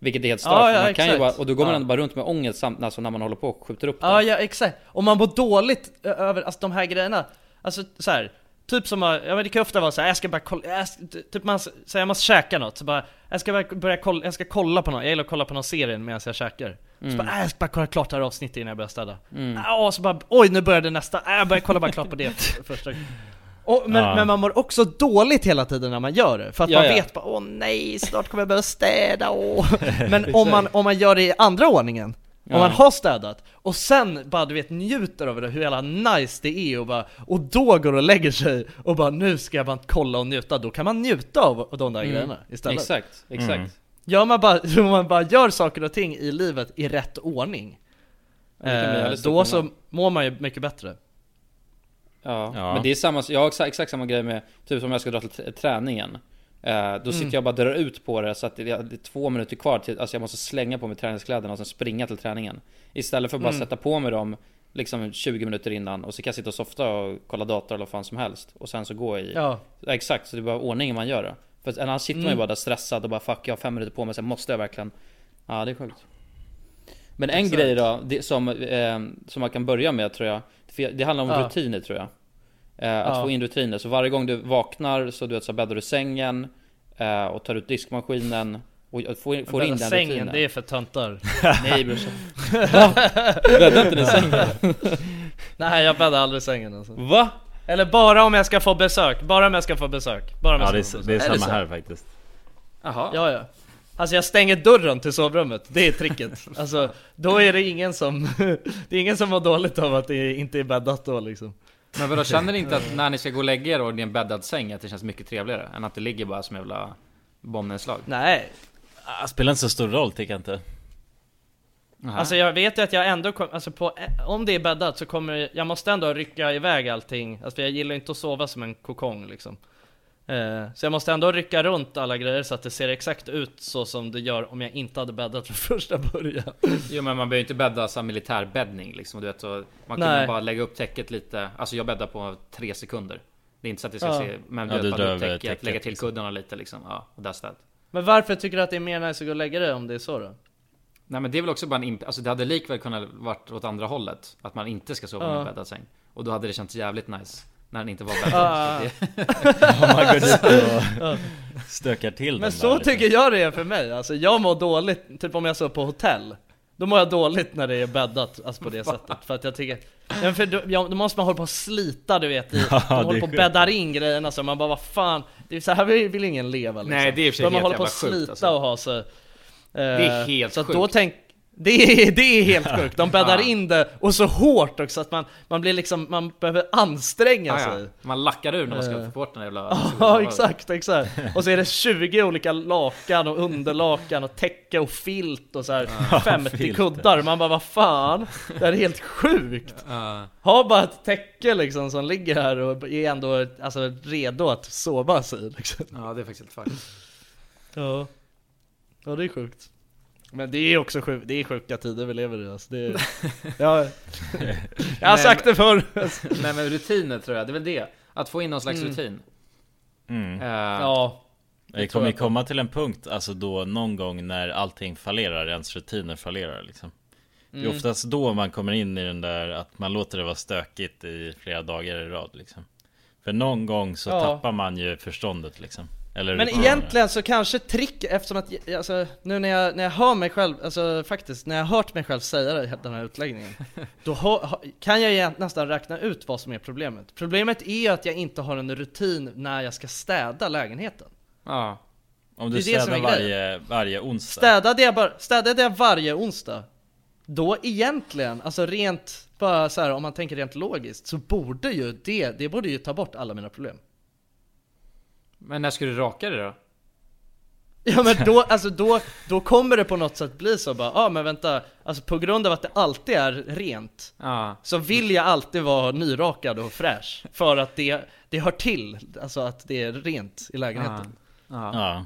Vilket är helt stört. Ja, ja, man kan ju bara, och då går man Ja. ändå bara runt med ångest samt, alltså när man håller på och skjuter upp det. Ja, ja exakt. Och man mår dåligt över alltså, de här grejerna. Alltså så här. Typ som ja men det kan ofta vara så här, jag ska bara kolla, jag ska, typ man säger jag måste käka något, så bara, jag ska bara börja kolla, jag ska kolla på något, jag gillar att kolla på någon serie medan jag käkar. Så Mm. bara, äh, jag ska bara kolla klart det här avsnittet innan jag börjar städa. Mm. Ja, och så bara, oj nu började nästa, äh, jag börjar kolla bara klart på det första. Och, men, Ja. men man mår också dåligt hela tiden när man gör det, för att Ja, man ja. vet bara, åh nej, snart kommer jag börja städa, åh. Men om man, om man gör det i andra ordningen, Ja. om man har städat och sen bara du vet njuter av det, hur jävla nice det är och bara Och då går och lägger sig och bara nu ska jag bara kolla och njuta, då kan man njuta av de där Mm. grejerna istället Exakt, exakt. Mm. Gör man bara, om man bara gör saker och ting i livet i rätt ordning eh, Då så mår man ju mycket bättre Ja, Ja. men det är samma, jag har exakt, exakt samma grej med, typ som jag ska dra till träningen. Eh, då sitter Mm. jag och bara drar ut på det så att det är, det är två minuter kvar till, alltså jag måste slänga på mig träningskläderna och sen springa till träningen. Istället för att bara Mm. sätta på mig dem liksom 20 minuter innan och så kan jag sitta och softa och kolla dator eller vad fan som helst. Och sen så gå i... Ja. Exakt, så det är bara ordningen man gör det. För annars sitter man ju Mm. bara där stressad och bara fuck jag har fem minuter på mig, sen måste jag verkligen... Ja det är sjukt. Men en Exakt. grej då, som, eh, som man kan börja med tror jag för Det handlar om Ja. rutiner tror jag eh, Att Ja. få in rutiner, så varje gång du vaknar så du vet så bäddar du sängen eh, Och tar ut diskmaskinen Och får, in- får in Bädda den sängen, rutinen det är för töntar Nej brorsan? Bäddar inte ni sängen? Nej jag bäddar aldrig sängen alltså Va? Eller bara om jag ska få besök, bara om jag ska få besök Bara om jag Ja ska det få är, besök. det är Är det samma så? här faktiskt Jaha Ja, ja. Alltså jag stänger dörren till sovrummet, det är tricket. Alltså, då är det ingen som, det är ingen som mår dåligt av att det inte är bäddat då liksom. Men vadå, känner ni inte att när ni ska gå och lägga er och det är en bäddad säng att det känns mycket trevligare? Än att det ligger bara som jävla bombnedslag? Nej, ah, Spelar inte så stor roll tycker jag inte Aha. alltså jag vet ju att jag ändå kom, alltså på, om det är bäddat så kommer jag måste ändå rycka iväg allting. Alltså för jag gillar inte att sova som en kokong liksom. Eh, Så jag måste ändå rycka runt alla grejer så att det ser exakt ut så som det gör om jag inte hade bäddat från första början. Jo men man behöver inte bädda som militärbäddning liksom, du vet så Man kan Nej. ju bara lägga upp täcket lite, alltså jag bäddar på tre sekunder Det är inte så att det ska Ja. se, men du Ja, vet du bara drar upp täcket, täcket, lägga till liksom. kuddarna lite liksom, ja, och that's that Men varför tycker du att det är mer nice att gå och lägga dig om det är så då? Nej men det är väl också bara en alltså det hade likväl kunnat varit åt andra hållet Att man inte ska sova med Ja. en bäddad säng Och då hade det känts jävligt nice När den inte var Ja. bäddad Så det- Om man går dit Ja. och stökar till Men den så där, liksom. tycker jag det är för mig, alltså jag mår dåligt, typ om jag sover på hotell Då mår jag dåligt när det är bäddat, alltså på det sättet, för att jag tycker men för då, ja, då måste man hålla på och slita du vet, i, Ja, de håller på och sjukt. bäddar in grejerna så man bara vad fan, det är så här vill, vill ingen leva liksom. Nej, det är i och för sig man helt håller på jävla sjukt, slita alltså. och ha så Det är eh, helt Så att då sjukt. tänk det är, det är helt sjukt, de bäddar Ja. in det och så hårt också att man, man blir liksom, man behöver anstränga ja, sig ja. Man lackar ur när man ska Eh. få bort den jävla Ja exakt, exakt. Och så är det 20 olika lakan och underlakan och täcke och filt och så här 50 filt. kuddar. Man bara vad fan, det här är helt sjukt. Ja. Ha bara ett täcke liksom som ligger här och är ändå alltså, redo att sova sig liksom. Ja det är faktiskt helt fucked Ja. Ja det är sjukt. Men det är också sjukt, det är sjuka tider vi lever i alltså. det är, ja, Jag har Men- sagt det förr. Nej men rutiner tror jag, det är väl det Att få in någon slags Mm. rutin mm. Eh, Ja. Det kommer ju komma till en punkt, alltså då någon gång när allting fallerar, ens rutiner fallerar liksom Det är Mm. oftast då man kommer in i den där att man låter det vara stökigt i flera dagar i rad liksom För någon gång så Ja. tappar man ju förståndet liksom Eller Men egentligen så kanske trick, eftersom att, alltså, nu när jag, när jag hör mig själv, alltså faktiskt, när jag hört mig själv säga det, den här utläggningen Då ha, kan jag nästan räkna ut vad som är problemet. Problemet är att jag inte har en rutin när jag ska städa lägenheten. Ja. Om du det det städar är varje, varje onsdag. Städade jag, bara, städade jag varje onsdag Då egentligen, alltså rent, bara så här, om man tänker rent logiskt Så borde ju det, det borde ju ta bort alla mina problem Men när ska du raka det då? Ja men då, alltså då, då kommer det på något sätt bli så bara, ja ah, men vänta, alltså på grund av att det alltid är rent Ja Så vill jag alltid vara nyrakad och fräsch För att det, det hör till, alltså att det är rent i lägenheten Ja. Ja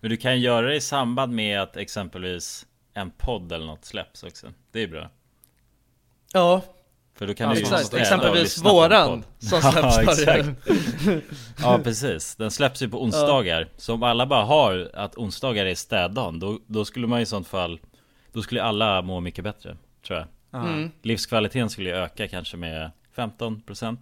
Men du kan göra det i samband med att exempelvis en podd eller något släpps också. Det är bra. Ja, För då kan Ja, du ju exakt. Exempelvis våran som släpps ja, ja precis, den släpps ju på onsdagar Så om alla bara har att onsdagar är städdagen då, då skulle man i sånt fall Då skulle alla må mycket bättre Tror jag Mm. Livskvaliteten skulle ju öka kanske med 15%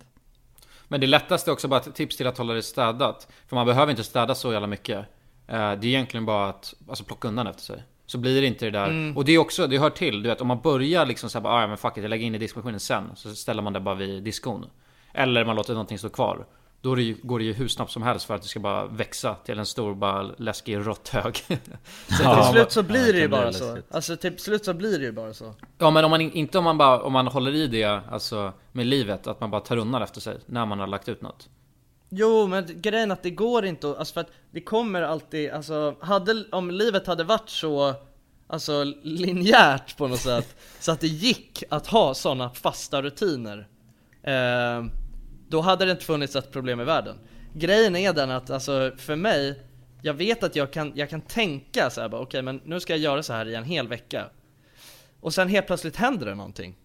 Men det lättaste är också bara ett tips till att hålla det städat. För man behöver inte städa så jävla mycket. Eh, Det är egentligen bara att alltså, plocka undan efter sig. Så blir det inte det där. Mm. Och det är också, det hör till. Du vet om man börjar liksom såhär bara, "Ah, ja men fuck it, jag lägger in i diskmaskinen sen. Så ställer man det bara vid diskon. Eller man låter någonting stå kvar. Då det ju, går det ju hur snabbt som helst för att det ska bara växa till en stor bara läskig råtthög. Så Ja, till slut så ja, blir det det ju bara så. läskigt. Alltså till slut så blir det ju bara så. Ja men om man in- inte om man bara, om man håller i det, alltså med livet, att man bara tar undan efter sig när man har lagt ut något. Jo men grejen är att det går inte att, alltså för att det kommer alltid, alltså hade, om livet hade varit så Alltså linjärt på något sätt Så att det gick att ha sådana fasta rutiner eh, Då hade det inte funnits ett problem i världen. Grejen är den att alltså för mig Jag vet att jag kan, jag kan tänka så här bara okej men nu ska jag göra så här i en hel vecka. Och sen helt plötsligt händer det någonting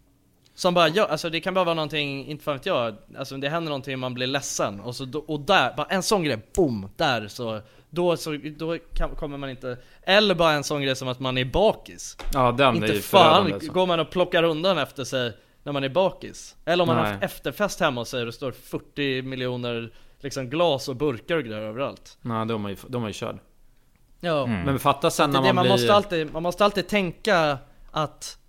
som bara gör, alltså det kan bara vara någonting, inte fan vet jag, alltså det händer någonting och man blir ledsen och så och där, bara en sån grej, boom, där så då, så, då kan, kommer man inte, eller bara en sån grej som att man är bakis Ja den är Inte ju fan alltså. går man och plockar undan efter sig när man är bakis Eller om man har Nej. haft efterfest hemma och det står 40 miljoner liksom glas och burkar och grejer överallt Nej då är man ju, då är man ju körd. Ja, Men fatta sen när är man, det, man, blir... måste alltid, man måste alltid tänka att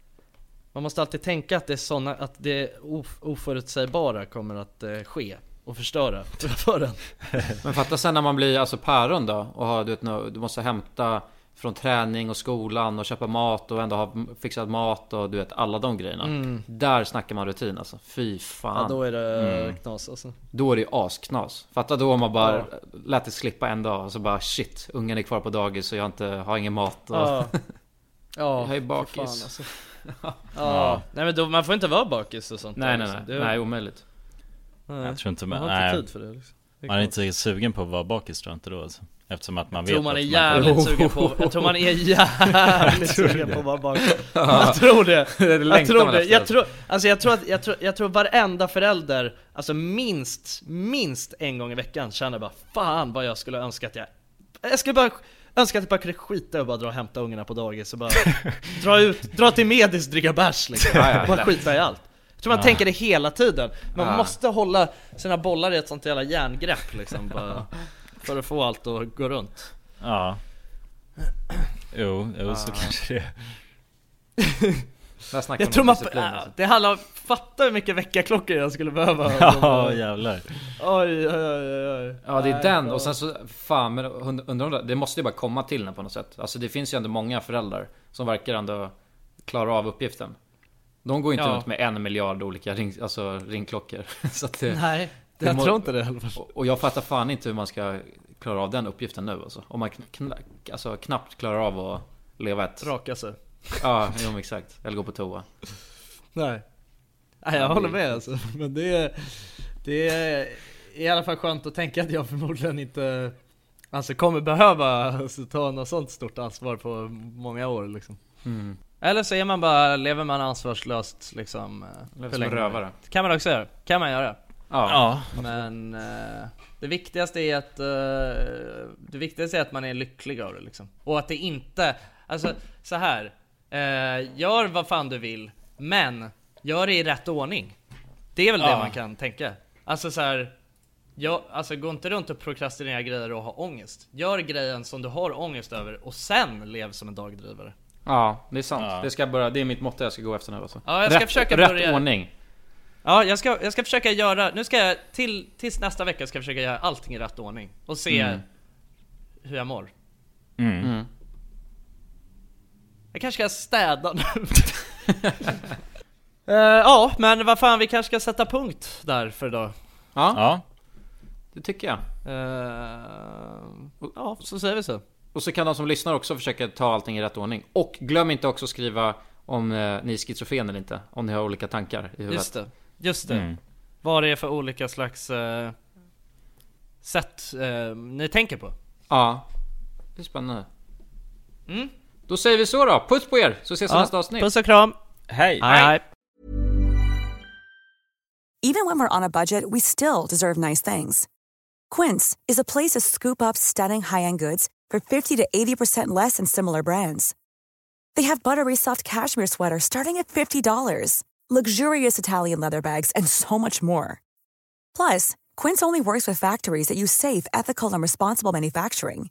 Man måste alltid tänka att det är såna, att det of, oförutsägbara kommer att eh, ske och förstöra för en Men fatta sen när man blir alltså päron då och har, du, vet, du måste hämta från träning och skolan och köpa mat och ändå ha fixat mat och du vet alla de grejerna. Mm. Där snackar man rutin alltså. Fy fan. Ja då är det Mm. knas alltså Då är det asknas. Fatta då om man bara Ja. lät det slippa en dag och så bara shit, ungen är kvar på dagis och jag inte, har ingen mat. Och... Ja, ja Jag är bakis. fan, alltså. ja. nej men då, man får inte vara bakis och sånt nej där, nej liksom. nej, Det- nej omöjligt. nej. Jag tror inte man man, har inte nej, tid för det liksom. Det är Man är inte sugen på att vara bakis tror jag inte då alltså. Eftersom att man Jag vet tror man är jävligt får- sugen på, jag tror man är jävligt sugen på att vara bakis Jag tror det, Det jag tror man det, jag tror, alltså jag tror att, jag tror, jag tror varenda förälder, alltså minst, minst en gång i veckan känner bara Fan vad jag skulle önska att jag, jag skulle bara önska att jag bara kunde skita och bara dra och hämta ungarna på dagis och bara dra ut, dra till Medis, dricka bärs liksom, Ja, ja, bara skita i allt. Jag tror man Ja. tänker det hela tiden, man Ja. måste hålla sina bollar i ett sånt jävla järngrepp liksom bara, För att få allt att gå runt. Ja. Jo, jo så Ja. kanske det Där snackar Jag tror man, disciplin, alltså. det handlar om, fatta hur mycket väckarklockor jag skulle behöva. Ja jävlar. Oj oj oj oj Ja det är den. och sen så Fan men und- undrar om det, det måste ju bara komma till den på något sätt. Alltså det finns ju ändå många föräldrar Som verkar ändå Klara av uppgiften. De går ju inte Ja. runt med en miljard olika ring, alltså ringklockor. Så det, Nej, det jag må- tror inte det och- Och jag fattar fan inte hur man ska Klara av den uppgiften nu alltså. Om man kn- kn- alltså, knappt klarar av att leva ett Raka sig Ja, jo exakt. Eller gå på toa. Nej. Nej jag Ja, håller med alltså, men det är, det är i alla fall skönt att tänka att jag förmodligen inte Alltså kommer behöva alltså, ta något sånt stort ansvar på många år liksom. Mm. Eller så är man bara, lever man ansvarslöst liksom eh, Lever som länge. en rövare. Det kan man också göra, kan man göra. Ja, Ja, Men eh, det viktigaste är att eh, Det viktigaste är att man är lycklig av det liksom. Och att det inte, alltså så här eh, Gör vad fan du vill Men Gör det i rätt ordning. Det är väl det man kan tänka. Alltså så här Ja, alltså gå inte runt och prokrastinera grejer och ha ångest. Gör grejen som du har ångest över och sen lev som en dagdrivare. Ja det är sant. Ja. Det ska börja, det är mitt motto jag ska gå efter nu alltså. Ja, jag ska rätt, försöka rätt börja- ordning. Ja, jag ska, jag ska försöka göra, nu ska jag till, tills nästa vecka ska jag försöka göra allting i rätt ordning och se Mm. hur jag mår. Mm. mm. Jag kanske ska städa nu Eh, Ja, men vad fan vi kanske ska sätta punkt där för idag Ja, Ja, det tycker jag Eh, Ja, så säger vi så Och så kan de som lyssnar också försöka ta allting i rätt ordning. Och glöm inte också skriva om eh, ni är schizofren eller inte. Om ni har olika tankar i huvudet. Just det, just det mm. Vad det är för olika slags eh, sätt eh, ni tänker på Ja. Det är spännande. Mm. Då säger vi så då. Puss på er, så ses vi Ja, nästa avsnitt. puss och kram. Hej! Hej, hej. Even when we're on a budget, we still deserve nice things. Quince is a place to scoop up stunning high-end goods for 50 to 80% less than similar brands. They have buttery soft cashmere sweaters starting at $50, luxurious Italian leather bags, and so much more. Plus, Quince only works with factories that use safe, ethical, and responsible manufacturing.